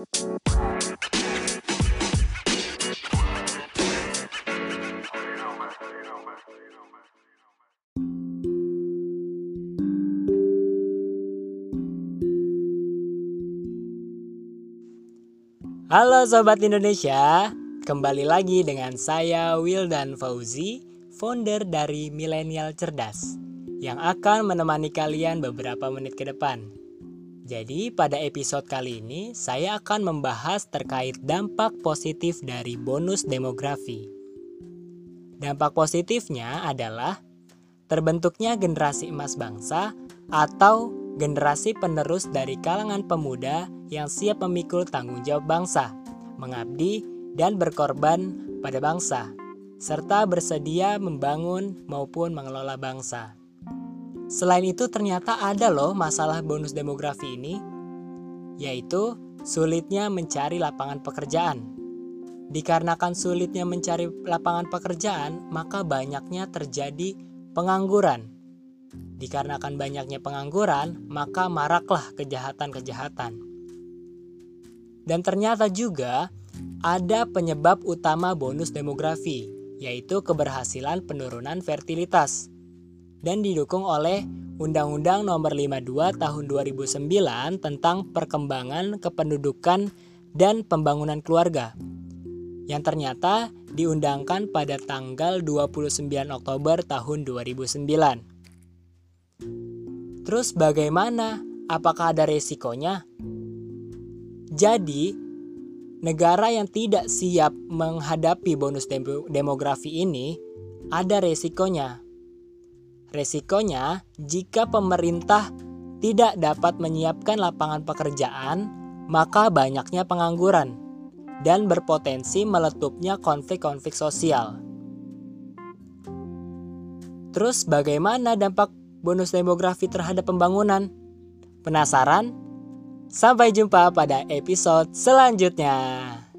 Halo Sobat Indonesia, kembali lagi dengan saya Wildan Fauzi, founder dari Milenial Cerdas, yang akan menemani kalian beberapa menit ke depan. Jadi pada episode kali ini saya akan membahas terkait dampak positif dari bonus demografi. Dampak positifnya adalah terbentuknya generasi emas bangsa atau generasi penerus dari kalangan pemuda yang siap memikul tanggung jawab bangsa, mengabdi dan berkorban pada bangsa, serta bersedia membangun maupun mengelola bangsa. Selain itu ternyata ada loh masalah bonus demografi ini, yaitu sulitnya mencari lapangan pekerjaan. Dikarenakan sulitnya mencari lapangan pekerjaan, maka banyaknya terjadi pengangguran Dikarenakan banyaknya pengangguran, maka maraklah kejahatan-kejahatan. Dan ternyata juga ada penyebab utama bonus demografi, yaitu keberhasilan penurunan fertilitas. Dan didukung oleh Undang-Undang Nomor 52 Tahun 2009 tentang perkembangan kependudukan dan pembangunan keluarga yang ternyata diundangkan pada tanggal 29 Oktober tahun 2009. Terus bagaimana? Apakah ada resikonya? Jadi, negara yang tidak siap menghadapi bonus demografi ini ada resikonya. Resikonya jika pemerintah tidak dapat menyiapkan lapangan pekerjaan, maka banyaknya pengangguran dan berpotensi meletupnya konflik-konflik sosial. Terus bagaimana dampak bonus demografi terhadap pembangunan. Penasaran? Sampai jumpa pada episode selanjutnya.